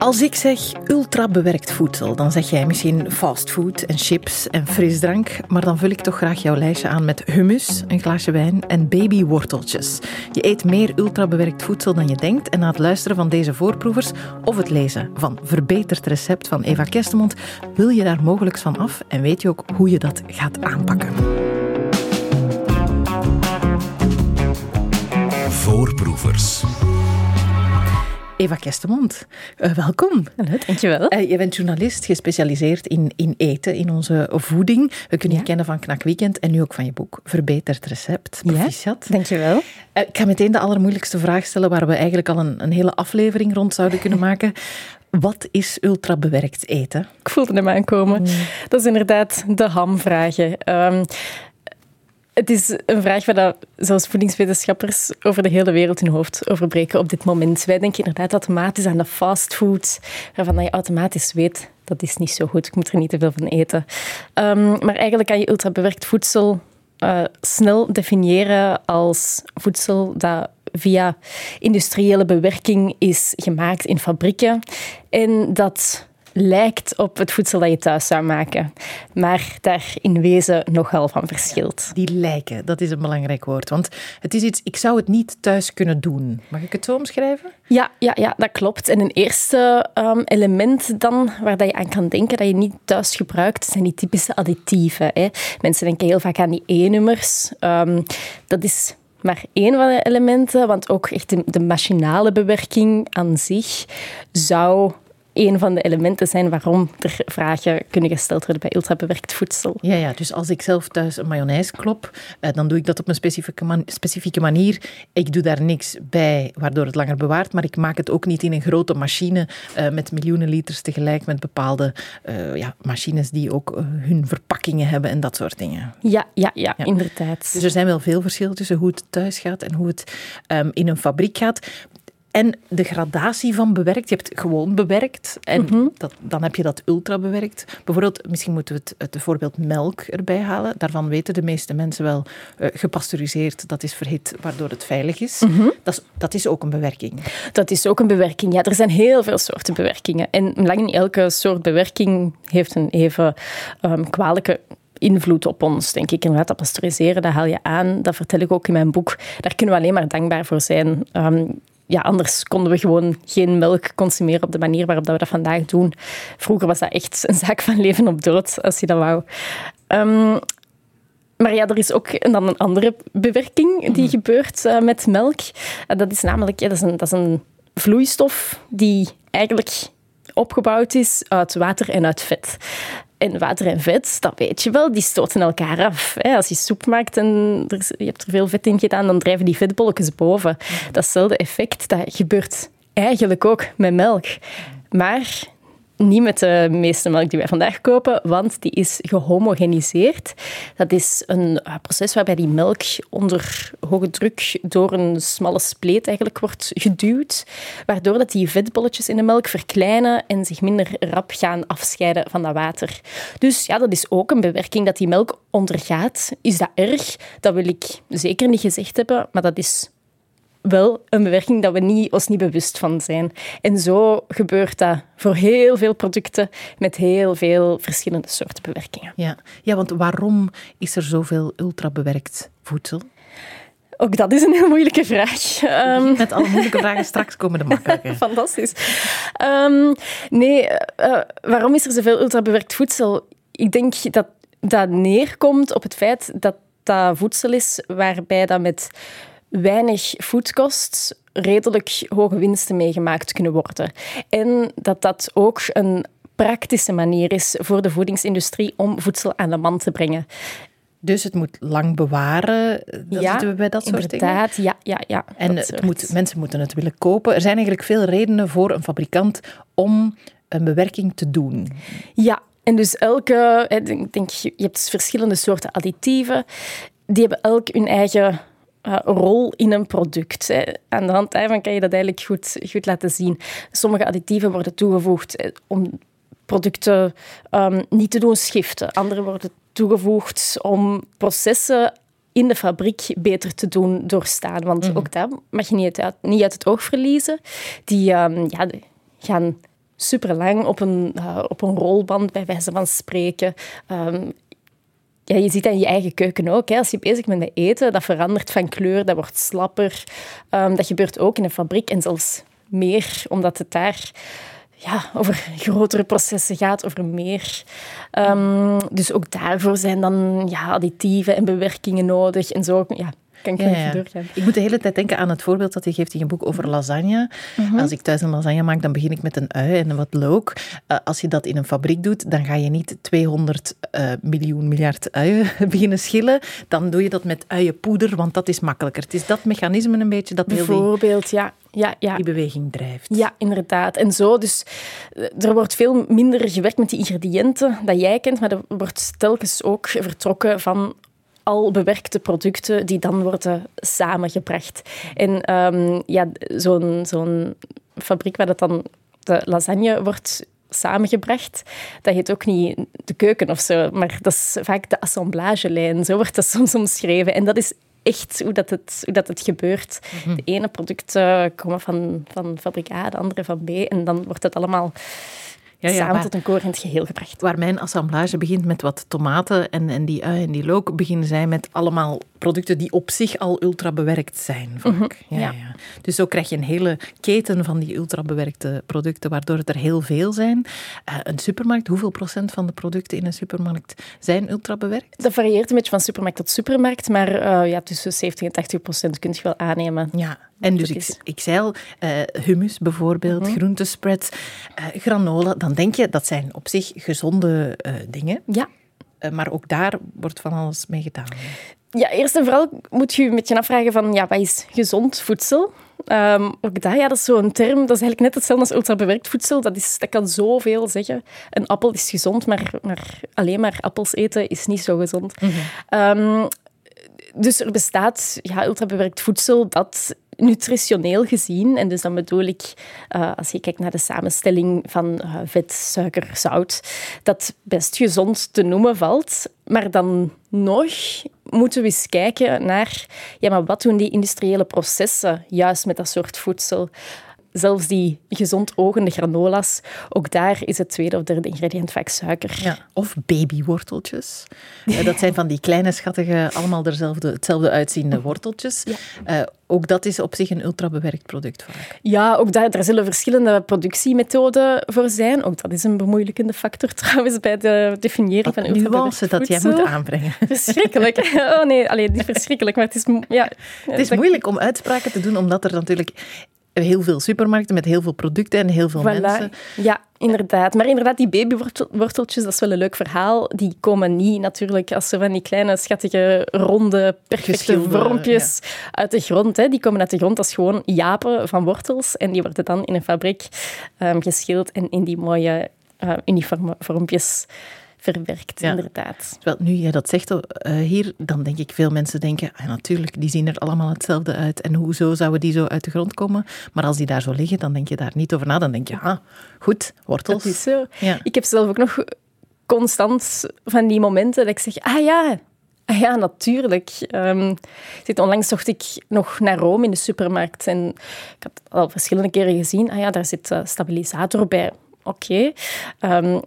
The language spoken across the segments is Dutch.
Als ik zeg ultra-bewerkt voedsel, dan zeg jij misschien fastfood en chips en frisdrank. Maar dan vul ik toch graag jouw lijstje aan met hummus, een glaasje wijn en babyworteltjes. Je eet meer ultra-bewerkt voedsel dan je denkt. En na het luisteren van deze voorproevers of het lezen van Verbeterd Recept van Eva Kestemond, wil je daar mogelijk van af en weet je ook hoe je dat gaat aanpakken. Voorproevers. Eva Kestemond, uh, welkom. Hallo, dankjewel. Uh, je bent journalist gespecialiseerd in, in eten, in onze voeding. We kunnen je kennen van Knak Weekend en nu ook van je boek Verbeterd Recept. Proficiat. Ja, dankjewel. Uh, ik ga meteen de allermoeilijkste vraag stellen waar we eigenlijk al een, een hele aflevering rond zouden kunnen maken. Wat is ultrabewerkt eten? Ik voelde hem aankomen. Mm. Dat is inderdaad de hamvragen. Um, het is een vraag waar dat zelfs voedingswetenschappers over de hele wereld hun hoofd over breken op dit moment. Wij denken inderdaad automatisch aan de fastfood, waarvan je automatisch weet dat is niet zo goed, ik moet er niet te veel van eten. Um, maar eigenlijk kan je ultrabewerkt voedsel uh, snel definiëren als voedsel dat via industriële bewerking is gemaakt in fabrieken en dat lijkt op het voedsel dat je thuis zou maken, maar daar in wezen nogal van verschilt. Die lijken, dat is een belangrijk woord. Want het is iets, ik zou het niet thuis kunnen doen. Mag ik het zo omschrijven? Ja, ja, ja dat klopt. En een eerste um, element dan, waar dat je aan kan denken dat je niet thuis gebruikt, zijn die typische additieven. Hè. Mensen denken heel vaak aan die E-nummers. Um, dat is maar één van de elementen, want ook echt de, de machinale bewerking aan zich zou een van de elementen zijn waarom er vragen kunnen gesteld worden bij ultrabewerkt voedsel. Ja, ja, dus als ik zelf thuis een mayonaise klop, eh, dan doe ik dat op een specifieke, man specifieke manier. Ik doe daar niks bij waardoor het langer bewaart, maar ik maak het ook niet in een grote machine uh, met miljoenen liters tegelijk met bepaalde uh, ja, machines die ook hun verpakkingen hebben en dat soort dingen. Ja, ja, ja, ja, inderdaad. Dus er zijn wel veel verschillen tussen hoe het thuis gaat en hoe het um, in een fabriek gaat. En de gradatie van bewerkt. Je hebt gewoon bewerkt en mm -hmm. dat, dan heb je dat ultra bewerkt. Bijvoorbeeld, misschien moeten we het, het voorbeeld melk erbij halen. Daarvan weten de meeste mensen wel, uh, gepasteuriseerd, dat is verhit, waardoor het veilig is. Mm -hmm. dat, is dat is ook een bewerking. Dat is ook een bewerking, ja. Er zijn heel veel soorten bewerkingen. En lang niet elke soort bewerking heeft een even um, kwalijke invloed op ons, denk ik. Inderdaad, dat pasteuriseren, dat haal je aan. Dat vertel ik ook in mijn boek. Daar kunnen we alleen maar dankbaar voor zijn. Um, ja, anders konden we gewoon geen melk consumeren op de manier waarop we dat vandaag doen. Vroeger was dat echt een zaak van leven op dood, als je dat wou. Um, maar ja, er is ook dan een andere bewerking die mm. gebeurt uh, met melk. Uh, dat is namelijk ja, dat is een, dat is een vloeistof die eigenlijk opgebouwd is uit water en uit vet. En water en vet, dat weet je wel, die stoten elkaar af. Als je soep maakt en je hebt er veel vet in gedaan, dan drijven die vetbolletjes boven. Datzelfde effect, dat gebeurt eigenlijk ook met melk. Maar niet met de meeste melk die wij vandaag kopen, want die is gehomogeniseerd. Dat is een uh, proces waarbij die melk onder hoge druk door een smalle spleet eigenlijk wordt geduwd, waardoor dat die vetbolletjes in de melk verkleinen en zich minder rap gaan afscheiden van dat water. Dus ja, dat is ook een bewerking dat die melk ondergaat. Is dat erg? Dat wil ik zeker niet gezegd hebben, maar dat is wel een bewerking dat we niet, ons niet bewust van zijn. En zo gebeurt dat voor heel veel producten met heel veel verschillende soorten bewerkingen. Ja, ja want waarom is er zoveel ultrabewerkt voedsel? Ook dat is een heel moeilijke vraag. Um, met alle moeilijke vragen straks komen de makkelijke. Fantastisch. Um, nee, uh, waarom is er zoveel ultrabewerkt voedsel? Ik denk dat dat neerkomt op het feit dat dat voedsel is waarbij dat met weinig foodkost redelijk hoge winsten meegemaakt kunnen worden. En dat dat ook een praktische manier is voor de voedingsindustrie om voedsel aan de man te brengen. Dus het moet lang bewaren. Dan ja, zitten we bij dat soort inderdaad, dingen. Ja, ja, ja. En het moet, mensen moeten het willen kopen. Er zijn eigenlijk veel redenen voor een fabrikant om een bewerking te doen. Ja, en dus elke, ik denk, je hebt verschillende soorten additieven. Die hebben elk hun eigen uh, rol in een product. Hè. Aan de hand daarvan kan je dat eigenlijk goed, goed laten zien. Sommige additieven worden toegevoegd om producten um, niet te doen schiften. Andere worden toegevoegd om processen in de fabriek beter te doen doorstaan. Want mm. ook dat mag je niet uit, niet uit het oog verliezen. Die um, ja, gaan super lang op een, uh, op een rolband, bij wijze van spreken. Um, ja, je ziet dat in je eigen keuken ook. Hè. Als je bezig bent met eten, dat verandert van kleur, dat wordt slapper. Um, dat gebeurt ook in een fabriek en zelfs meer, omdat het daar ja, over grotere processen gaat, over meer. Um, dus ook daarvoor zijn dan ja, additieven en bewerkingen nodig. En zo ja, kan ik ja, doorgaan. Ik moet de hele tijd denken aan het voorbeeld dat je geeft in je boek over lasagne. Mhm. Als ik thuis een lasagne maak, dan begin ik met een ui en wat look. Uh, als je dat in een fabriek doet, dan ga je niet 200 uh, eh, miljoen miljard uien beginnen schillen. Dan doe je dat met uienpoeder, want dat is makkelijker. Het is dat mechanisme een beetje dat Bijvoorbeeld, die, ja. Ja, ja. die beweging drijft. Ja, inderdaad. En zo, dus eh, er wordt veel minder gewerkt met die ingrediënten dat jij kent, maar er wordt telkens ook vertrokken van al bewerkte producten die dan worden samengebracht. En um, ja, zo'n zo'n fabriek waar dat dan de lasagne wordt samengebracht. Dat heet ook niet de keuken of zo, maar dat is vaak de assemblagelijn. Zo wordt dat soms omschreven. En dat is echt hoe dat het, hoe dat het gebeurt. Mhm. De ene producten komen van, van fabriek A, de andere van B. En dan wordt het allemaal ja, ja, samen tot een coherent geheel gebracht. Waar mijn assemblage begint met wat tomaten en, en die ui en die look, beginnen zij met allemaal producten die op zich al ultra bewerkt zijn. Mhm, ja, ja. Dus zo krijg je een hele keten van die ultra bewerkte producten, waardoor het er heel veel zijn. Uh, een supermarkt, hoeveel procent van de producten in een supermarkt zijn ultra bewerkt? Dat varieert een beetje van supermarkt tot supermarkt, maar uh, ja, tussen 70 en 80 procent kun je wel aannemen. Ja, en dus ik, ik zei al, uh, hummus bijvoorbeeld, mm groentespreads, granola, dan denk je dat zijn op zich gezonde dingen. Ja. maar ook daar wordt van alles mee gedaan. Ja, eerst en vooral moet je je een beetje afvragen van, ja, wat is gezond voedsel? Um, ook dat, ja, dat is zo'n term, dat is eigenlijk net hetzelfde als ultrabewerkt voedsel. Dat, is, dat kan zoveel zeggen. Een appel is gezond, maar, maar alleen maar appels eten is niet zo gezond. Mm um, dus er bestaat ja, ultrabewerkt voedsel dat nutritioneel gezien, en dus dan bedoel ik, uh, als je kijkt naar de samenstelling van uh, vet, suiker, zout, dat best gezond te noemen valt. Maar dan nog moeten we eens kijken naar, ja, maar wat doen die industriële processen juist met dat soort voedsel? Zelfs die gezond ogende granola's, ook daar is het tweede of derde ingrediënt vaak suiker. Ja, of babyworteltjes. Uh, dat zijn van die kleine, schattige, allemaal dezelfde, hetzelfde uitziende worteltjes. Ja. Uh, ook dat is op zich een ultrabewerkt product vaak. Ja, ook daar, daar zullen verschillende productiemethoden voor zijn. Ook dat is een bemoeilijkende factor trouwens bij de definiëring van ultrabewerkt voedsel. dat jij moet aanbrengen. Verschrikkelijk. Oh nee, alleen niet verschrikkelijk, maar het is... Ja, het is moeilijk om uitspraken te doen, omdat er natuurlijk heel veel supermarkten met heel veel producten en heel veel mensen. Ja, inderdaad. Maar inderdaad, die babyworteltjes, dat is wel een leuk verhaal. Die komen niet natuurlijk als ze van die kleine, schattige, ronde, perfecte vormpjes uit de grond. Hè. Die komen uit de grond als gewoon japen van wortels. En die worden dan in een fabriek um, geschild en in die mooie uh, uniforme vormpjes verwerkt, inderdaad. Terwijl nu jij dat zegt uh, hier, dan denk ik veel mensen denken, ah, natuurlijk, die zien er allemaal hetzelfde uit. En hoezo zouden die zo uit de grond komen? Maar als die daar zo liggen, dan denk je daar niet over na. Dan denk je, ah, goed, wortels. Dat is zo. Ja. Ik heb zelf ook nog constant van die momenten dat ik zeg, ah ja, Ah ja, natuurlijk. Um, onlangs zocht ik nog naar Rome in de supermarkt en ik had al verschillende keren gezien, ah ja, daar zit uh, stabilisator bij. Oké. Ehm,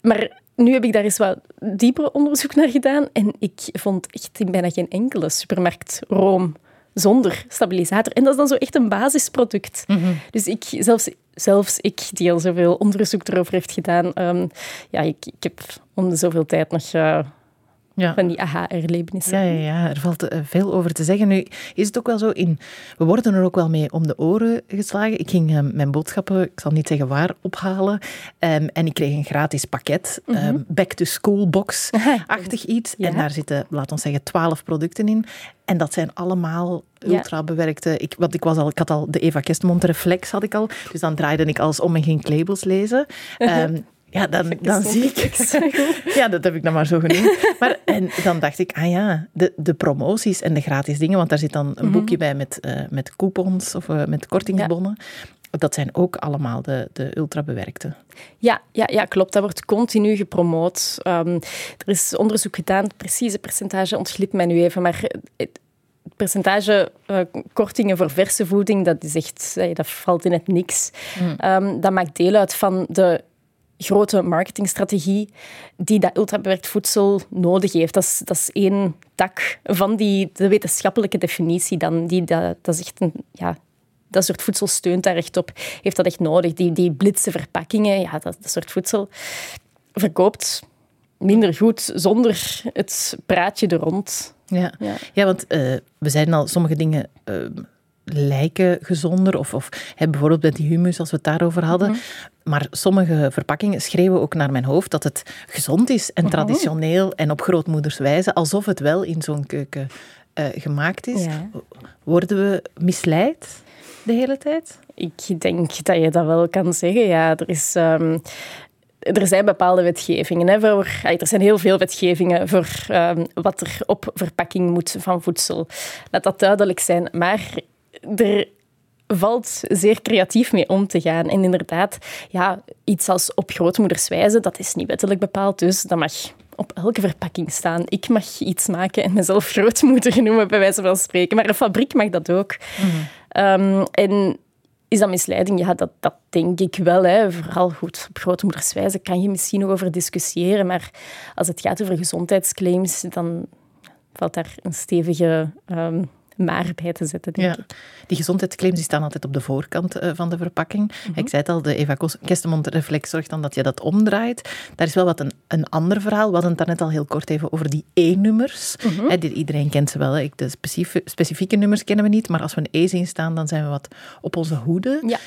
maar nu heb ik daar eens wat dieper onderzoek naar gedaan en ik vond echt in bijna geen enkele supermarkt room zonder stabilisator. En dat is dan zo echt een basisproduct. Mhm. Dus ik, zelfs, zelfs ik, die al zoveel onderzoek erover heeft gedaan, um, ja, ik, ik heb om de zoveel tijd nog uh, ja. Van die aha-erlebnissen. Ja, ja, ja, er valt eh, veel over te zeggen. Nu is het ook wel zo, in, we worden er ook wel mee om de oren geslagen. Ik ging uh, mijn boodschappen, ik zal niet zeggen waar, ophalen. Um, en ik kreeg een gratis pakket, mm -hmm. um, back-to-school box-achtig iets. Ja. En daar zitten, laten we zeggen, twaalf producten in. En dat zijn allemaal ultra bewerkte. Ik, want ik, was al, ik had al de Eva Kestmond reflex, had ik al. Dus dan draaide ik alles om en ging labels lezen. Um, Ja, dan, dan zie ik... ja, dat heb ik dan maar zo genoemd. Maar, en dan dacht ik, ah ja, de, de promoties en de gratis dingen, want daar zit dan een mhm. boekje bij met, uh, met coupons of uh, met kortingsbonnen. Dat zijn ook allemaal de, de ultrabewerkte. Ja, ja, ja, klopt. Dat wordt continu gepromoot. Um, er is onderzoek gedaan, het precieze percentage ontglipt mij nu even, maar het percentage uh, kortingen voor verse voeding, dat, is echt, dat valt in het niks. Mm. Um, dat maakt deel uit van de grote marketingstrategie die dat ultrabewerkt voedsel nodig heeft. Dat is, dat is één tak van die, de wetenschappelijke definitie dan. Die, dat, dat is echt een, ja, dat soort voedsel steunt daar echt op. Heeft dat echt nodig. Die, die blitse verpakkingen, ja, dat, dat soort voedsel verkoopt minder goed zonder het praatje er rond. Ja, ja. want uh, we zeiden al, sommige dingen uh, lijken gezonder. Of, of hè, bijvoorbeeld met die humus, als we het daarover hadden. Mhm. Maar sommige verpakkingen schreeuwen ook naar mijn hoofd dat het gezond is en mhm. traditioneel en op grootmoeders wijze, alsof het wel in zo'n keuken uh, gemaakt is. Worden we misleid de hele tijd? Ik denk dat je dat wel kan zeggen. Ja, er is. Um, er zijn bepaalde wetgevingen. Hè, voor, er zijn heel veel wetgevingen voor um, wat er op verpakking moet van voedsel. Laat dat duidelijk zijn. Maar er valt zeer creatief mee om te gaan. En inderdaad, ja, iets als op grootmoeders wijze, dat is niet wettelijk bepaald, dus dat mag op elke verpakking staan. Ik mag iets maken en mezelf grootmoeder noemen, bij wijze van spreken. Maar een fabriek mag dat ook. Mhm. Ehm, en is dat misleiding? Ja, dat, dat denk ik wel. Hè. Vooral goed, op grootmoederswijze kan je misschien nog over discussiëren. Maar als het gaat over gezondheidsclaims, dan valt daar een stevige ehm, maar bij te zetten, denk ja. ik. Die gezondheidsclaims die staan altijd op de voorkant uh, van de verpakking. Mhm. Ik zei het al, de Eva Kestemond-reflex zorgt dan dat je dat omdraait. Daar is wel wat een, een ander verhaal. We hadden het daarnet al heel kort even over die E-nummers. Mm iedereen kent ze wel. Hè. De specifieke nummers kennen we niet, maar als we een E zien staan, dan zijn we wat op onze hoede. Ja.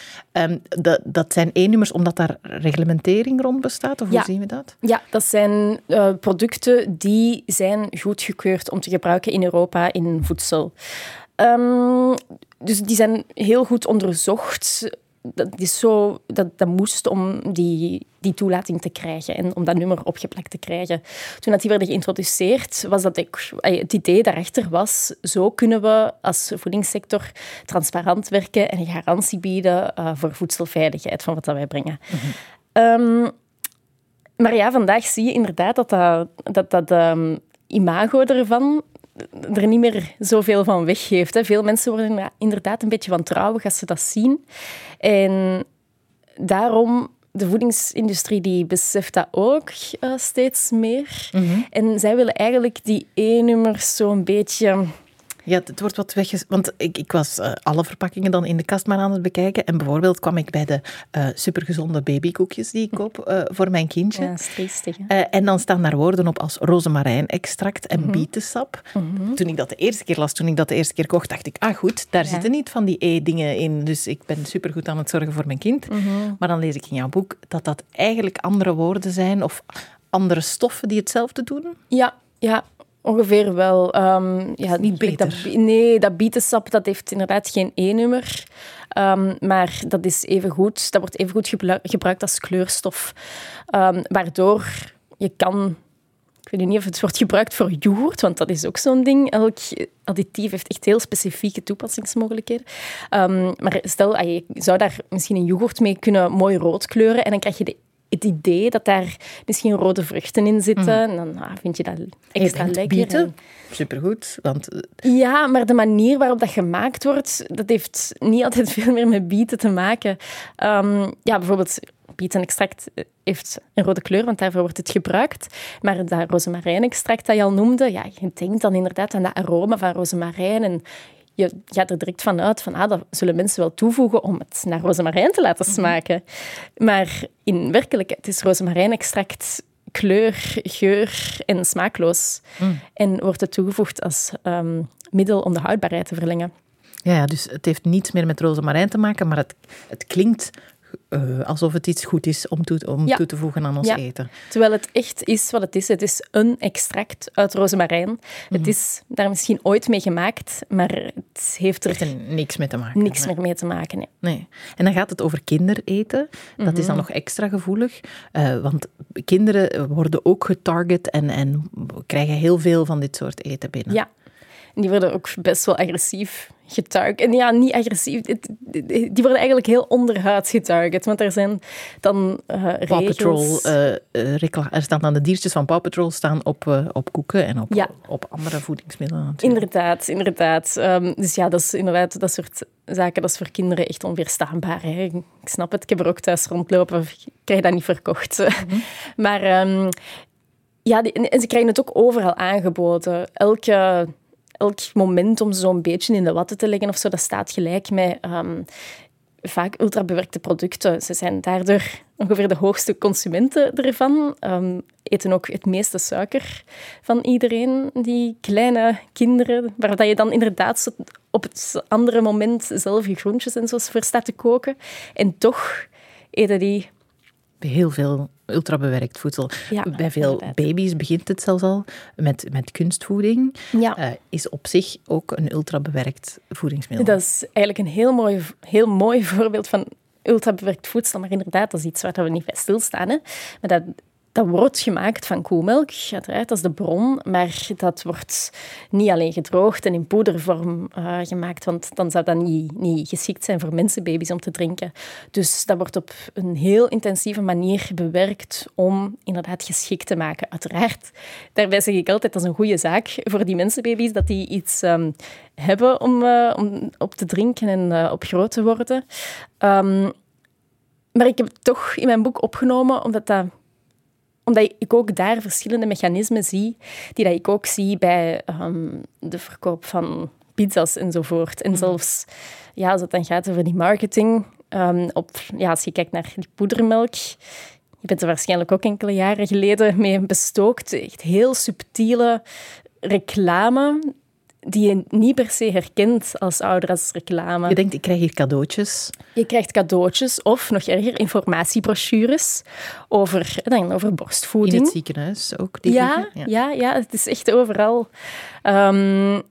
Um, dat, dat zijn E-nummers omdat daar reglementering rond bestaat, of hoe zien we dat? Ja, dat zijn uh, producten die zijn goedgekeurd om te gebruiken in Europa in voedsel. Um, dus die zijn heel goed onderzocht. Dat, is zo, dat, dat moest om die, die toelating te krijgen en om dat nummer opgeplakt te krijgen. Toen dat die werden geïntroduceerd, was dat ik, het idee daarachter was, zo kunnen we als voedingssector transparant werken en een garantie bieden uh, voor voedselveiligheid van wat dat wij brengen. um, maar ja, vandaag zie je inderdaad dat dat, dat, dat um, imago ervan er niet meer zoveel van weggeeft. Hè. Veel mensen worden inderdaad een beetje wantrouwig als ze dat zien. En daarom de voedingsindustrie die beseft dat ook uh, steeds meer. Mm En zij willen eigenlijk die E-nummers zo'n beetje ja, het wordt wat wegges... Want ik, ik was uh, alle verpakkingen dan in de kast maar aan het bekijken. En bijvoorbeeld kwam ik bij de uh, supergezonde babykoekjes die ik koop uh, voor mijn kindje. Ja, en dan staan daar woorden op als rozemarijnextract en mm bietensap. Mm Toen ik dat de eerste keer las, toen ik dat de eerste keer kocht, dacht ik, ah goed, daar ja. zitten niet van die E-dingen in. Dus ik ben supergoed aan het zorgen voor mijn kind. Mhm. Maar dan lees ik in jouw boek dat dat eigenlijk andere woorden zijn of andere stoffen die hetzelfde doen. Ja, ja, Ongeveer wel. Um, ja, niet beter. Dat, nee, dat bietensap dat heeft inderdaad geen E-nummer. Um, maar dat, is even goed, dat wordt even goed gebruikt als kleurstof. Um, waardoor je kan... Ik weet niet of het wordt gebruikt voor yoghurt, want dat is ook zo'n ding. Elk additief heeft echt heel specifieke toepassingsmogelijkheden. maar stel, je zou daar misschien een yoghurt mee kunnen mooi rood kleuren en dan krijg je de het idee dat daar misschien rode vruchten in zitten. Mm. Dan ah, vind je dat extra lekker. Bieten? Supergoed. Want... Eh, ja, maar de manier waarop dat gemaakt wordt, dat heeft niet altijd veel meer met bieten te maken. Um, ja, bijvoorbeeld bietenextract heeft een rode kleur, want daarvoor wordt het gebruikt. Maar dat rozemarijnextract dat je al noemde, ja, je denkt dan inderdaad aan dat aroma van rozemarijn en je gaat er direct vanuit van ah, dat zullen mensen wel toevoegen om het naar rozemarijn te laten mhm. smaken. Maar in werkelijkheid is rozemarijnextract kleur, geur en smaakloos. Mm. En wordt het toegevoegd als um, middel om de houdbaarheid te verlengen. Ja, ja, dus het heeft niets meer met rozemarijn te maken, maar het, het klinkt uh, alsof het iets goed is om, toe, om toe te voegen aan ons ja. eten. Terwijl het echt is wat het is. Het is een extract uit rozemarijn. Het mhm. is daar misschien ooit mee gemaakt, maar het heeft er, heeft er niks mee te maken. Niks meer mee te maken, nee. nee. En dan gaat het over kindereten. Dat is dan mhm. nog extra gevoelig, uh, want kinderen worden ook getarget en, en krijgen heel veel van dit soort eten binnen. Ja, En die worden ook best wel agressief getarget. En ja, niet agressief. Die worden eigenlijk heel onderhuids getarget. Want er zijn dan uh, Paw Patrol, uh, er staan dan de diertjes van Paw Patrol staan op, uh, op koeken en op, ja. op andere voedingsmiddelen natuurlijk. Inderdaad, inderdaad. Um, dus ja, dat is inderdaad dat soort zaken, dat is voor kinderen echt onweerstaanbaar. Hè. Ik snap het, ik heb er ook thuis rondlopen. Ik krijg dat niet verkocht. Mm -hmm. Maar um, ja, die, en ze krijgen het ook overal aangeboden. Elke elk moment om zo'n beetje in de watten te leggen of zo, dat staat gelijk met um, vaak ultrabewerkte producten. Ze zijn daardoor ongeveer de hoogste consumenten ervan. Um, eten ook het meeste suiker van iedereen, die kleine kinderen, waar je dan inderdaad op het andere moment zelf je groentjes en zo voor staat te koken. En toch eten die heel veel ultrabewerkt voedsel. Bij veel baby's begint het zelfs al met, met kunstvoeding. Ja. Uh, is op zich ook een ultrabewerkt voedingsmiddel. Dat is eigenlijk een heel mooi, heel mooi voorbeeld van ultrabewerkt voedsel. Maar inderdaad, dat is iets waar we niet bij stilstaan. Hè. Maar dat, dat wordt gemaakt van koemelk, uiteraard, dat is de bron, maar dat wordt niet alleen gedroogd en in poedervorm uh, gemaakt, want dan zou dat niet, niet geschikt zijn voor mensenbaby's om te drinken. Dus dat wordt op een heel intensieve manier bewerkt om inderdaad geschikt te maken. Uiteraard, daarbij zeg ik altijd, dat is een goede zaak voor die mensenbaby's, dat die iets um, hebben om, uh, om op te drinken en uh, op groot te worden. Um, maar ik heb het toch in mijn boek opgenomen, omdat dat omdat ik ook daar verschillende mechanismen zie, die dat ik ook zie bij um, de verkoop van pizza's enzovoort. En mhm. zelfs ja, als het dan gaat over die marketing, um, op, ja, als je kijkt naar die poedermelk, je bent er waarschijnlijk ook enkele jaren geleden mee bestookt. Echt heel subtiele reclame die je niet per se herkent als ouder als reclame. Je denkt, ik krijg hier cadeautjes. Je krijgt cadeautjes of, nog erger, informatiebrochures over, dan over borstvoeding. In het ziekenhuis ook, ja, ja, ja. Ja, het is echt overal. Um,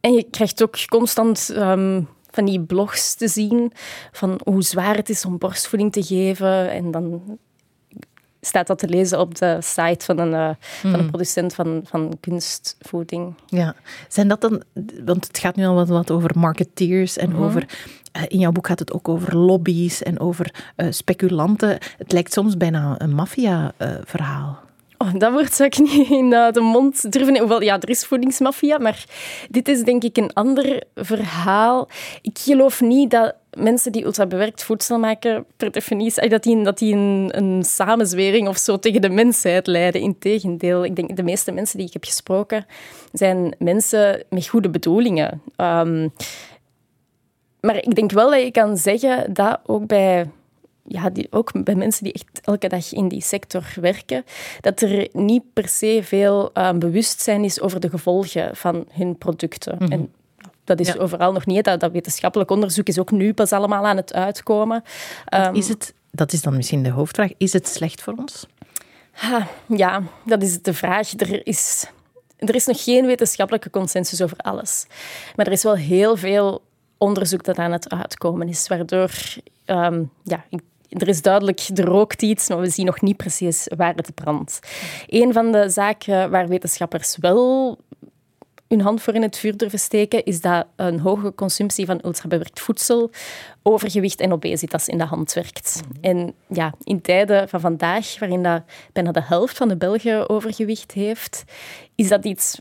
en je krijgt ook constant... Um, van die blogs te zien van hoe zwaar het is om borstvoeding te geven. En dan staat dat te lezen op de site van een, uh, van een hmm. producent van, van kunstvoeding. Ja, zijn dat dan, want het gaat nu al wat, wat over marketeers en mhm. over, uh, in jouw boek gaat het ook over lobby's en over uh, speculanten. Het lijkt soms bijna een maffia-verhaal. Oh, dat wordt ik niet in de mond durven. Hoewel, ja, er is voedingsmafia, maar dit is denk ik een ander verhaal. Ik geloof niet dat mensen die ultrabewerkt voedsel maken, per definitie, dat die, dat die een, een samenzwering of zo tegen de mensheid leiden. Integendeel, ik denk de meeste mensen die ik heb gesproken zijn mensen met goede bedoelingen. Um, maar ik denk wel dat je kan zeggen dat ook bij ja, die, ook bij mensen die echt elke dag in die sector werken, dat er niet per se veel um, bewustzijn is over de gevolgen van hun producten. Mhm. En dat is overal nog niet. Dat, dat, wetenschappelijk onderzoek is ook nu pas allemaal aan het uitkomen. Um, is het, dat is dan misschien de hoofdvraag. Is het slecht voor ons? Ha, ja, dat is de vraag. Er is, er is nog geen wetenschappelijke consensus over alles. Maar er is wel heel veel onderzoek dat aan het uitkomen is, waardoor um, ja, er is duidelijk, er rookt iets, maar we zien nog niet precies waar het brandt. Een van de zaken waar wetenschappers wel hun hand voor in het vuur durven steken, is dat een hoge consumptie van ultrabewerkt voedsel overgewicht en obesitas in de hand werkt. En ja, in tijden van vandaag, waarin dat bijna de helft van de Belgen overgewicht heeft, is dat iets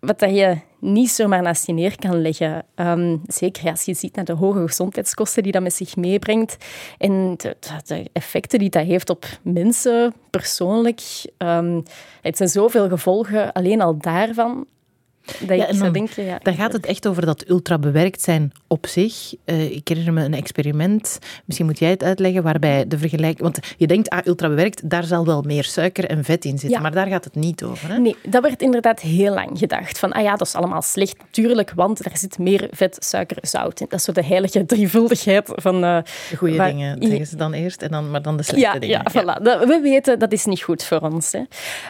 wat dat je niet zomaar naast je neer kan leggen. Um, zeker als je ziet naar de hoge gezondheidskosten die dat met zich meebrengt en de, de effecten die dat heeft op mensen persoonlijk. Um, het zijn zoveel gevolgen alleen al daarvan dat ja, dan, ja, dan gaat het echt over dat ultrabewerkt zijn op zich. Uh, ik herinner me een experiment, misschien moet jij het uitleggen, waarbij de vergelijking... Want je denkt, ah, ultrabewerkt, daar zal wel meer suiker en vet in zitten, maar daar gaat het niet over. Hè? Nee, dat werd inderdaad heel lang gedacht. Van, ah ja, dat is allemaal slecht, natuurlijk, want er zit meer vet, suiker, zout in. Dat is zo de heilige drievuldigheid van... Uh, de goede dingen zeggen ze dan eerst, en dan, maar dan de slechte dingen. Ja, voilà. we weten, dat is niet goed voor ons. Hè.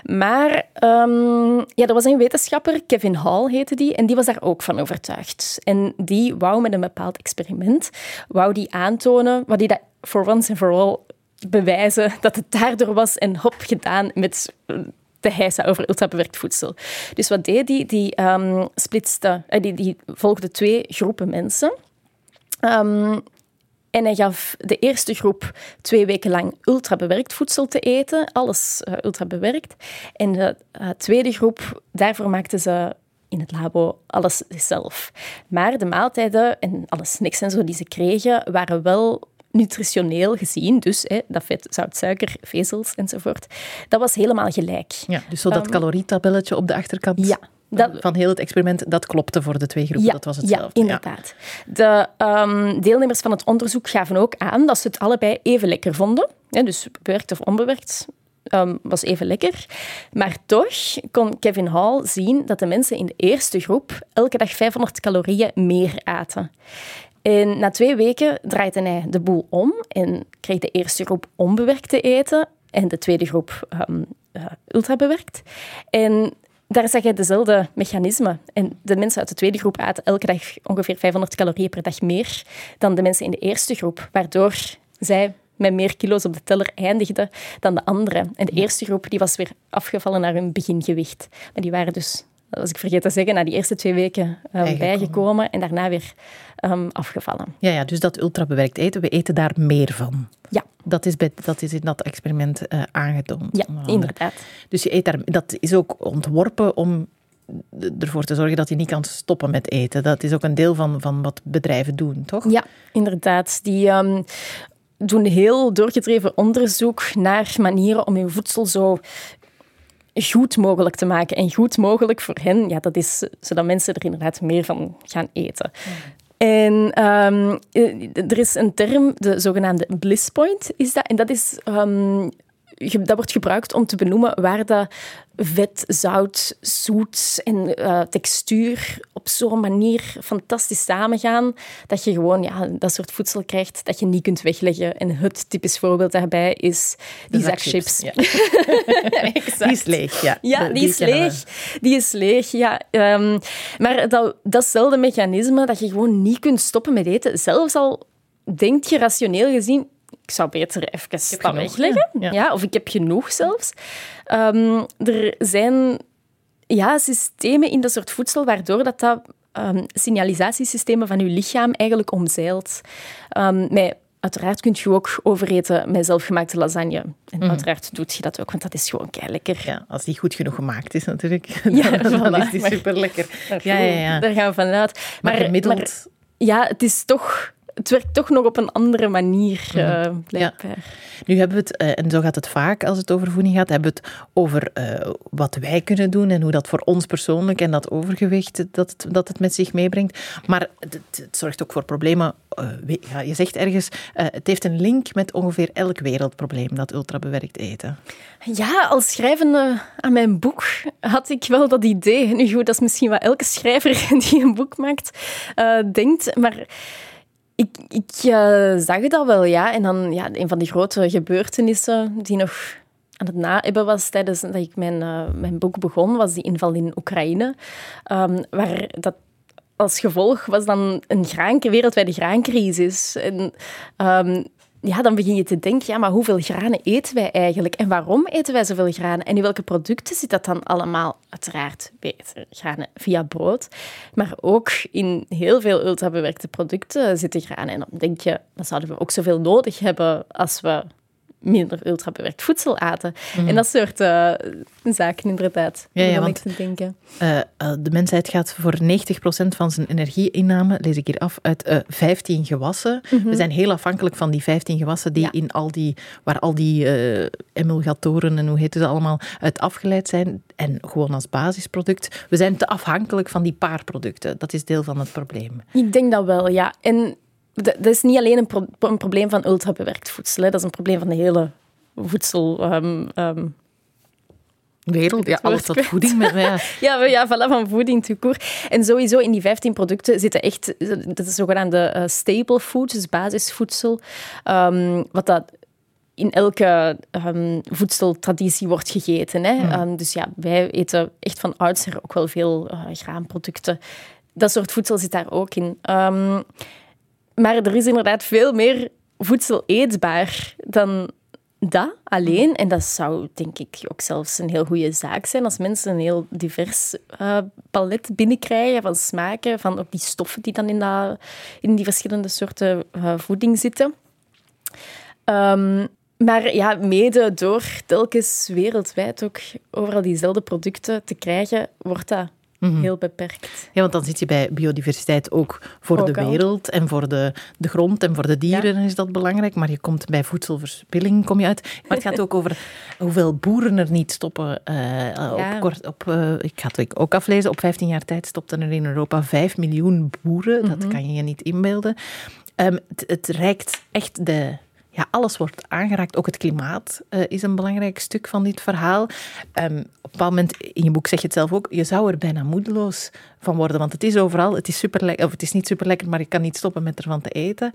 Maar um, ja, er was een wetenschapper, Kevin Hall heette die, en die was daar ook van overtuigd. En die wou met een bepaald experiment, wou die aantonen, wat die dat for once and for all bewijzen dat het daardoor was en hop gedaan met te hijsen over ultrabewerkt voedsel. Dus wat deed die? Die, um, splitste, uh, die, die volgde twee groepen mensen. Um, en hij gaf de eerste groep twee weken lang ultrabewerkt voedsel te eten, alles uh, ultrabewerkt. En de uh, tweede groep, daarvoor maakten ze in het labo alles zelf. Maar de maaltijden en alle snacks en zo die ze kregen, waren wel nutritioneel gezien, dus hè, dat vet, zout, suiker, vezels enzovoort, dat was helemaal gelijk. Ja, dus zo dat um, calorietabelletje op de achterkant ja, dat, van heel het experiment, dat klopte voor de twee groepen, ja, dat was hetzelfde. Ja, inderdaad. Ja. De um, deelnemers van het onderzoek gaven ook aan dat ze het allebei even lekker vonden. Dus bewerkt of onbewerkt, Um, was even lekker. Maar toch kon Kevin Hall zien dat de mensen in de eerste groep elke dag 500 calorieën meer aten. En na twee weken draaide hij de boel om en kreeg de eerste groep onbewerkt te eten en de tweede groep um, uh, ultrabewerkt. En daar zag je dezelfde mechanismen. En de mensen uit de tweede groep aten elke dag ongeveer 500 calorieën per dag meer dan de mensen in de eerste groep, waardoor zij met meer kilo's op de teller eindigden dan de andere. En de eerste groep die was weer afgevallen naar hun begingewicht. Maar die waren dus, als ik vergeet te zeggen, na die eerste twee weken um, bijgekomen en daarna weer um, afgevallen. Ja, ja, dus dat ultrabewerkt eten, we eten daar meer van. Ja. Dat is, bij, dat is in dat experiment uh, aangetoond. Ja, inderdaad. Dus je eet daar, dat is ook ontworpen om ervoor te zorgen dat je niet kan stoppen met eten. Dat is ook een deel van, van wat bedrijven doen, toch? Ja, inderdaad. Die um, doen heel doorgedreven onderzoek naar manieren om je voedsel zo goed mogelijk te maken. En goed mogelijk voor hen, ja, dat is zodat mensen er inderdaad meer van gaan eten. En um, er is een term, de zogenaamde bliss point, is dat. En dat is um, dat wordt gebruikt om te benoemen waar dat vet, zout, zoet en uh, textuur op zo'n manier fantastisch samengaan dat je gewoon ja, dat soort voedsel krijgt dat je niet kunt wegleggen. En het typisch voorbeeld daarbij is die zak chips. Ja. die is leeg, ja. Ja, die, is leeg. Die is leeg, ja. Um, maar dat, datzelfde mechanisme dat je gewoon niet kunt stoppen met eten, zelfs al denk je rationeel gezien, ik zou beter even wegleggen. Ja. ja. of ik heb genoeg zelfs. Um, er zijn ja, systemen in dat soort voedsel waardoor dat, dat um, signalisatiesystemen van je lichaam eigenlijk omzeilt. Um, met, uiteraard kun je ook overeten met zelfgemaakte lasagne. En mm. uiteraard doet je dat ook, want dat is gewoon kei lekker. Ja, als die goed genoeg gemaakt is natuurlijk, ja, dan, dan is die super lekker. Ja, ja, ja. Daar gaan we vanuit. Maar, maar gemiddeld... Maar, ja, het is toch het werkt toch nog op een andere manier, uh, blijkbaar. Ja. Nu hebben we het, uh, en zo gaat het vaak als het over voeding gaat, hebben we het over uh, wat wij kunnen doen en hoe dat voor ons persoonlijk en dat overgewicht dat het, dat het met zich meebrengt. Maar het, het zorgt ook voor problemen. Ja, je zegt ergens, het heeft een link met ongeveer elk wereldprobleem, dat ultrabewerkt eten. Ja, als schrijvende aan mijn boek had ik wel dat idee. Nu goed, dat is misschien wat elke schrijver die een boek maakt denkt, maar ik, ik uh, zag het al wel, ja. En dan ja, een van die grote gebeurtenissen die nog aan het nahebben was tijdens dat ik mijn, uh, mijn boek begon, was die inval in Oekraïne. Um, waar dat als gevolg was dan een wereldwijde graancrisis. En um, ja, dan begin je te denken, ja, maar hoeveel granen eten wij eigenlijk? En waarom eten wij zoveel granen? En in welke producten zit dat dan allemaal? Uiteraard beter granen via brood. Maar ook in heel veel ultrabewerkte producten zitten granen. En dan denk je, dan zouden we ook zoveel nodig hebben als we minder ultrabewerkt voedsel aten. En dat soort uh, zaken inderdaad. Ja, ja want, te denken. Uh, de mensheid gaat voor 90% van zijn energieinname, lees ik hier af, uit uh, 15 gewassen. Mm -hmm. We zijn heel afhankelijk van die 15 gewassen die ja. in al die, waar al die emulgatoren en hoe heet ze allemaal uit afgeleid zijn. En gewoon als basisproduct. We zijn te afhankelijk van die paar producten. Dat is deel van het probleem. Ik denk dat wel, ja. En dat is niet alleen een, pro een probleem van ultrabewerkt voedsel. Hè. Dat is een probleem van de hele voedsel... Um, um, wereld, ja, alles wat voeding met ja. ja, ja, voilà, van voeding toekoor. En sowieso in die 15 producten zitten echt, dat is zogenaamde uh, staple foods, dus basisvoedsel, um, wat dat in elke um, voedseltraditie wordt gegeten. Hè. Mm. Um, dus ja, wij eten echt van oudsher ook wel veel uh, graanproducten. Dat soort voedsel zit daar ook in. Maar er is inderdaad veel meer voedsel eetbaar dan dat alleen, en dat zou denk ik ook zelfs een heel goede zaak zijn als mensen een heel divers uh, palet binnenkrijgen van smaken, van ook die stoffen die dan in, dat, in die verschillende soorten uh, voeding zitten. Um, maar ja, mede door telkens wereldwijd ook overal diezelfde producten te krijgen, wordt dat Mhm. Heel beperkt. Ja, want dan zit je bij biodiversiteit ook voor de wereld en voor de, de grond en voor de dieren is dat belangrijk. Maar je komt bij voedselverspilling kom je uit. Maar het gaat ook over hoeveel boeren er niet stoppen. Uh, op kort, op, uh, ik ga het ook aflezen. Op 15 jaar tijd stopten er in Europa 5 miljoen boeren. Dat mhm. kan je je niet inbeelden. Um, het, het reikt echt de ja, alles wordt aangeraakt. Ook het klimaat uh, is een belangrijk stuk van dit verhaal. Um, op een bepaald moment, in je boek zeg je het zelf ook, je zou er bijna moedeloos van worden. Want het is overal, het is, super of het is niet super lekker, maar je kan niet stoppen met ervan te eten.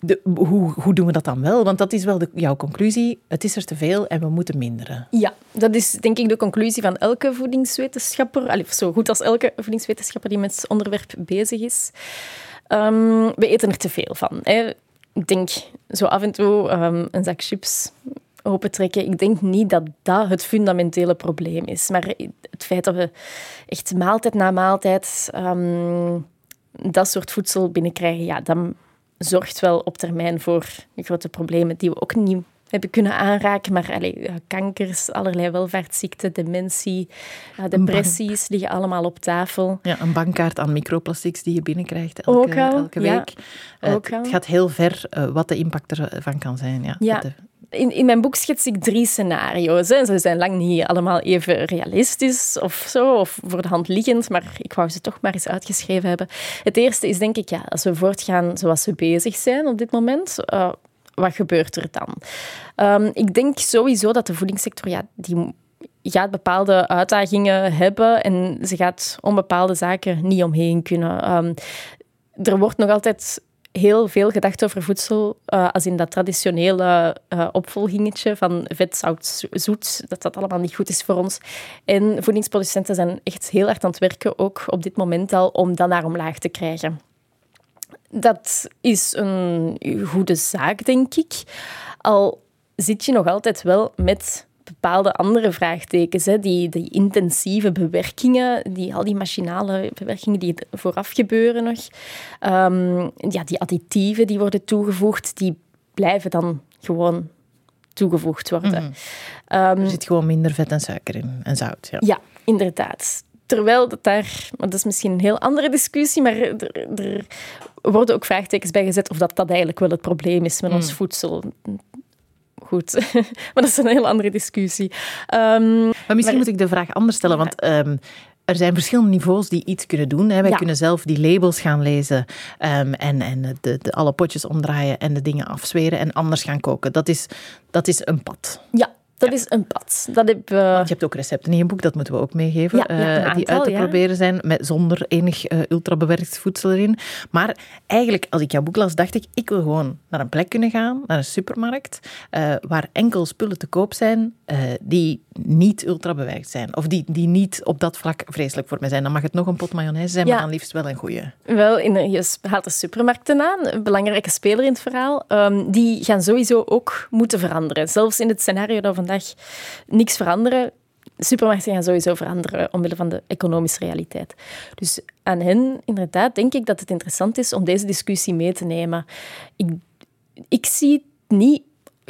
De, hoe, hoe doen we dat dan wel? Want dat is wel de, jouw conclusie. Het is er te veel en we moeten minderen. Ja, dat is denk ik de conclusie van elke voedingswetenschapper. Allee, zo goed als elke voedingswetenschapper die met het onderwerp bezig is. Um, we eten er te veel van. Hè ik denk zo af en toe um, een zak chips opentrekken. Ik denk niet dat dat het fundamentele probleem is. Maar het feit dat we echt maaltijd na maaltijd um, dat soort voedsel binnenkrijgen, ja, dat zorgt wel op termijn voor grote problemen die we ook niet hebben kunnen aanraken. Maar allee, kankers, allerlei welvaartsziekten, dementie, depressies liggen allemaal op tafel. Ja, een bankkaart aan microplastics die je binnenkrijgt elke, elke week. Ja, het, het, gaat heel ver uh, wat de impact ervan kan zijn. Ja, ja. In, in mijn boek schets ik drie scenario's. Hè. Ze zijn lang niet allemaal even realistisch of zo, of voor de hand liggend, maar ik wou ze toch maar eens uitgeschreven hebben. Het eerste is denk ik, ja, als we voortgaan zoals we bezig zijn op dit moment, uh, wat gebeurt er dan? Um, ik denk sowieso dat de voedingssector, ja, die gaat bepaalde uitdagingen hebben en ze gaat om bepaalde zaken niet omheen kunnen. Um, er wordt nog altijd heel veel gedacht over voedsel, uh, als in dat traditionele uh, opvolgingetje van vet, zout, zoet, dat dat allemaal niet goed is voor ons. En voedingsproducenten zijn echt heel hard aan het werken, ook op dit moment al, om dat naar omlaag te krijgen. Dat is een goede zaak, denk ik. Al zit je nog altijd wel met bepaalde andere vraagtekens. Hè. Die, die intensieve bewerkingen, die, al die machinale bewerkingen die vooraf gebeuren nog. Um, ja, die additieven die worden toegevoegd, die blijven dan gewoon toegevoegd worden. Mm er zit gewoon minder vet en suiker in en zout. Ja, ja inderdaad. Terwijl dat daar, maar dat is misschien een heel andere discussie, maar er, er worden ook vraagtekens bij gezet of dat, dat eigenlijk wel het probleem is met ons hmm. voedsel. Goed, maar dat is een heel andere discussie. Um, maar misschien moet ik de vraag anders stellen, want um, er zijn verschillende niveaus die iets kunnen doen. Hè. Wij kunnen zelf die labels gaan lezen um, en, en de, de, alle potjes omdraaien en de dingen afzweren en anders gaan koken. Dat is, dat is een pad. Ja, dat is een pad. Dat heb, uh... Je hebt ook recepten in je boek, dat moeten we ook meegeven. Ja, uh, die uit te proberen zijn met, zonder enig uh, ultrabewerkt voedsel erin. Maar eigenlijk, als ik jouw boek las, dacht ik, ik wil gewoon naar een plek kunnen gaan, naar een supermarkt, waar enkel spullen te koop zijn die niet ultrabewerkt zijn. Of die, die niet op dat vlak vreselijk voor mij zijn. Dan mag het nog een pot mayonaise zijn, maar dan liefst wel een goede. Wel, in, je haalt de supermarkten aan, een belangrijke speler in het verhaal. Um, die gaan sowieso ook moeten veranderen. Zelfs in het scenario dat niks veranderen. Supermarkten gaan sowieso veranderen omwille van de economische realiteit. Dus aan hen, inderdaad, denk ik dat het interessant is om deze discussie mee te nemen. Ik, ik zie het niet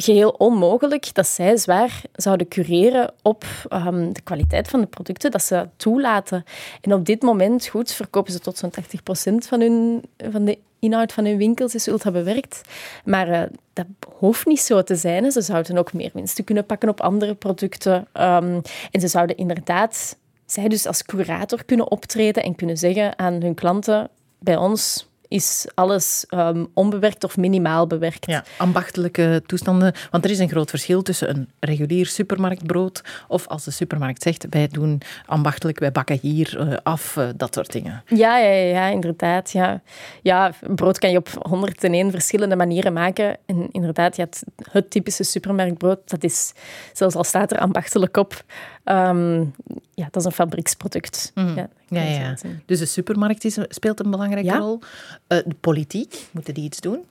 geheel onmogelijk dat zij zwaar zouden cureren op um, de kwaliteit van de producten dat ze toelaten. En op dit moment, goed, verkopen ze tot zo'n 80% van, hun, van de inhoud van hun winkels is ultra bewerkt. Maar uh, dat hoeft niet zo te zijn. Ze zouden ook meer winsten kunnen pakken op andere producten. Um, en ze zouden inderdaad, zij dus als curator kunnen optreden en kunnen zeggen aan hun klanten, bij ons is alles um, onbewerkt of minimaal bewerkt. Ja, ambachtelijke toestanden. Want er is een groot verschil tussen een regulier supermarktbrood of als de supermarkt zegt, wij doen ambachtelijk, wij bakken hier uh, af, uh, dat soort dingen. Ja, ja, ja inderdaad. Ja. ja, brood kan je op 101 verschillende manieren maken. En inderdaad, ja, het, het typische supermarktbrood, dat is, zelfs al staat er ambachtelijk op, um, ja, dat is een fabrieksproduct. Mm. Ja, ja, ja. Dus de supermarkt is, speelt een belangrijke rol. Uh, de politiek, moeten die iets doen?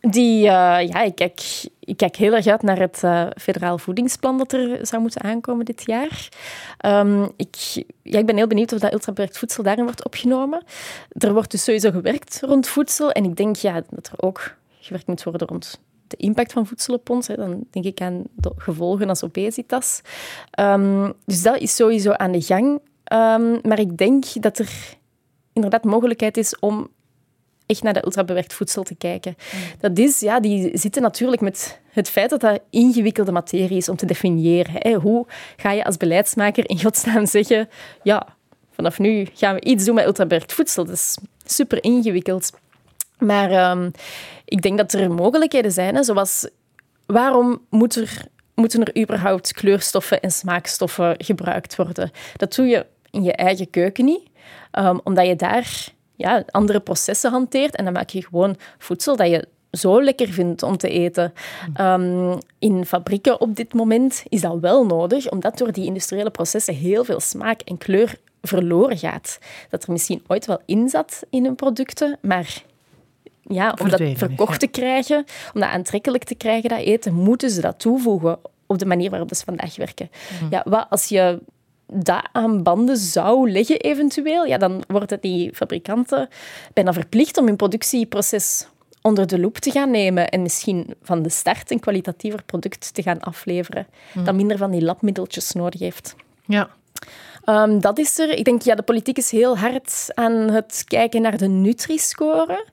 Die, uh, ja, ik kijk, ik kijk heel erg uit naar het uh, federaal voedingsplan dat er zou moeten aankomen dit jaar. Um, ik, ja, ik ben heel benieuwd of dat ultrabewerkt voedsel daarin wordt opgenomen. Er wordt dus sowieso gewerkt rond voedsel. En ik denk ja, dat er ook gewerkt moet worden rond de impact van voedsel op ons. Hè. Dan denk ik aan de gevolgen als obesitas. Um, dus dat is sowieso aan de gang. Um, maar ik denk dat er inderdaad mogelijkheid is om echt naar dat ultrabewerkt voedsel te kijken. Mm. Dat is, ja, die zitten natuurlijk met het feit dat dat ingewikkelde materie is om te definiëren. Hè. Hoe ga je als beleidsmaker in godsnaam zeggen, ja, vanaf nu gaan we iets doen met ultrabewerkt voedsel. Dat is super ingewikkeld. Maar um, ik denk dat er mogelijkheden zijn, zoals waarom moet er, moeten er überhaupt kleurstoffen en smaakstoffen gebruikt worden? Dat doe je in je eigen keuken niet, um, omdat je daar ja, andere processen hanteert. En dan maak je gewoon voedsel dat je zo lekker vindt om te eten. Um, in fabrieken op dit moment is dat wel nodig, omdat door die industriële processen heel veel smaak en kleur verloren gaat. Dat er misschien ooit wel in zat in hun producten, maar ja, om dat verkocht te krijgen, om dat aantrekkelijk te krijgen, dat eten, moeten ze dat toevoegen op de manier waarop ze vandaag werken. Mhm. Ja, wat als je dat aan banden zou leggen eventueel, ja, dan worden die fabrikanten bijna verplicht om hun productieproces onder de loep te gaan nemen en misschien van de start een kwalitatiever product te gaan afleveren, mm. dat minder van die labmiddeltjes nodig heeft. Ja. Um, dat is er. Ik denk, ja, de politiek is heel hard aan het kijken naar de Nutri-score.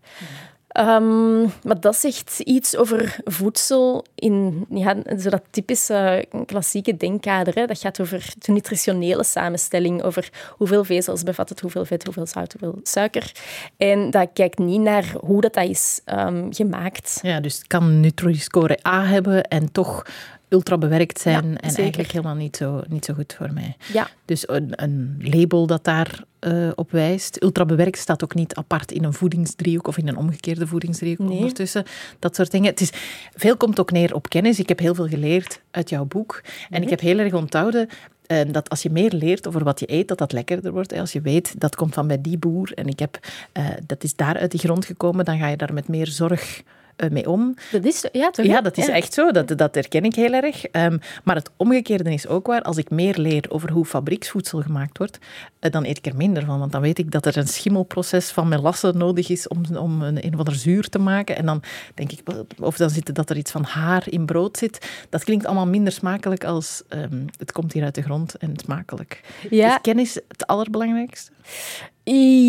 Um, maar dat zegt iets over voedsel in ja, zo dat typische klassieke denkkader. Hè. Dat gaat over de nutritionele samenstelling, over hoeveel vezels bevat het, hoeveel vet, hoeveel zout, hoeveel suiker. En dat kijkt niet naar hoe dat, dat is um, gemaakt. Ja, dus het kan Nutri-score A hebben en toch ultra bewerkt zijn en eigenlijk helemaal niet zo, niet zo goed voor mij. Ja. Dus een, een label dat daar uh, op wijst. Ultra bewerkt staat ook niet apart in een voedingsdriehoek of in een omgekeerde voedingsdriehoek nee. ondertussen. Dat soort dingen. Het is, veel komt ook neer op kennis. Ik heb heel veel geleerd uit jouw boek. En ik heb heel erg onthouden uh, dat als je meer leert over wat je eet, dat dat lekkerder wordt. Als je weet, dat komt van bij die boer en ik heb, uh, dat is daar uit die grond gekomen, dan ga je daar met meer zorg mee om. Dat is, ja, toch? Ja, dat is echt zo. Dat, dat herken ik heel erg. Um, maar het omgekeerde is ook waar. Als ik meer leer over hoe fabrieksvoedsel gemaakt wordt, uh, dan eet ik er minder van. Want dan weet ik dat er een schimmelproces van melasse nodig is om, om een, een of ander zuur te maken. En dan denk ik, of dan zit dat er iets van haar in brood zit. Dat klinkt allemaal minder smakelijk als um, het komt hier uit de grond en smakelijk. Ja. Is kennis het allerbelangrijkste?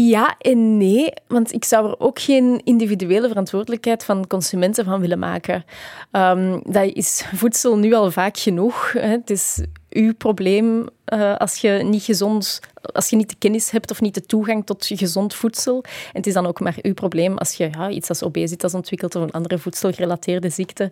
Ja en nee, want ik zou er ook geen individuele verantwoordelijkheid van consumenten van willen maken. Um, dat is voedsel nu al vaak genoeg. Hè. Het is uw probleem uh, als je niet gezond, als je niet de kennis hebt of niet de toegang tot gezond voedsel. En het is dan ook maar uw probleem als je ja, iets als obesitas ontwikkelt of een andere voedselgerelateerde ziekte.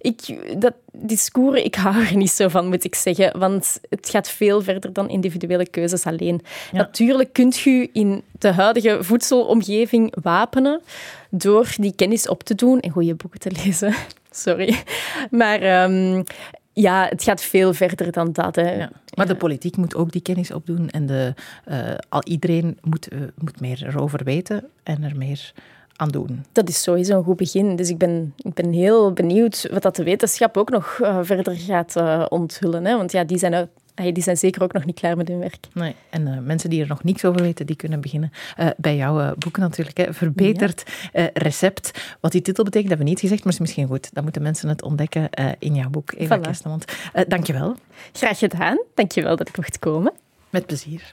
Ik, dat discours, ik hou er niet zo van, moet ik zeggen, want het gaat veel verder dan individuele keuzes alleen. Natuurlijk kunt u in de huidige voedselomgeving wapenen door die kennis op te doen en goede boeken te lezen. Sorry. Maar um, ja, het gaat veel verder dan dat. Hè. Ja. Maar de politiek moet ook die kennis opdoen en de, uh, al iedereen moet, uh, moet meer erover weten en er meer aan doen. Dat is sowieso een goed begin. Dus ik ben, ik ben heel benieuwd wat dat de wetenschap ook nog uh, verder gaat onthullen. Hè. Want ja, die zijn die zijn zeker ook nog niet klaar met hun werk. Nee. En uh, mensen die er nog niks over weten, die kunnen beginnen uh, bij jouw uh, boek natuurlijk. Hè. Verbeterd recept. Wat die titel betekent, hebben we niet gezegd, maar is misschien goed. Dan moeten mensen het ontdekken in jouw boek, Eva voilà. Dank je dankjewel. Graag gedaan. Dankjewel dat ik mocht komen. Met plezier.